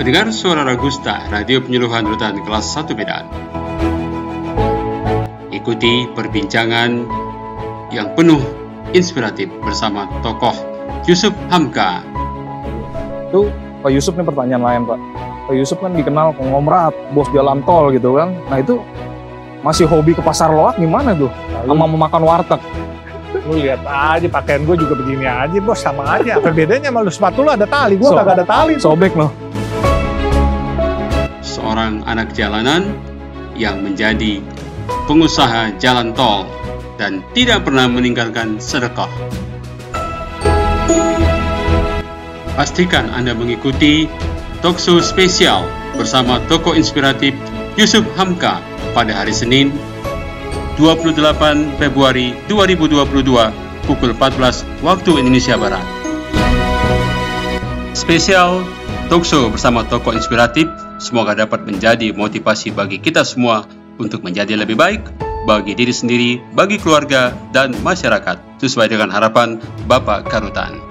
Pendengar suara Ragusta, radio penyuluhan rutan kelas 1 Medan. Ikuti perbincangan yang penuh inspiratif bersama tokoh Yusuf Hamka. Itu Pak Yusuf nih pertanyaan lain Pak. Pak Yusuf kan dikenal konglomerat, bos jalan tol gitu kan. Nah itu masih hobi ke pasar loak gimana tuh? Sama memakan warteg. Lu lihat aja pakaian gue juga begini aja bos sama aja. Apa bedanya sama lu sepatu lu ada tali, gue So- kagak ada tali. Sobek loh. Seorang anak jalanan yang menjadi pengusaha jalan tol dan tidak pernah meninggalkan sedekah. Pastikan Anda mengikuti talkshow spesial bersama tokoh inspiratif Yusuf Hamka pada hari Senin 28 Februari 2022 pukul 14 waktu Indonesia Barat. Spesial talkshow bersama tokoh inspiratif semoga dapat menjadi motivasi bagi kita semua untuk menjadi lebih baik bagi diri sendiri, bagi keluarga, dan masyarakat sesuai dengan harapan Bapak Karutan.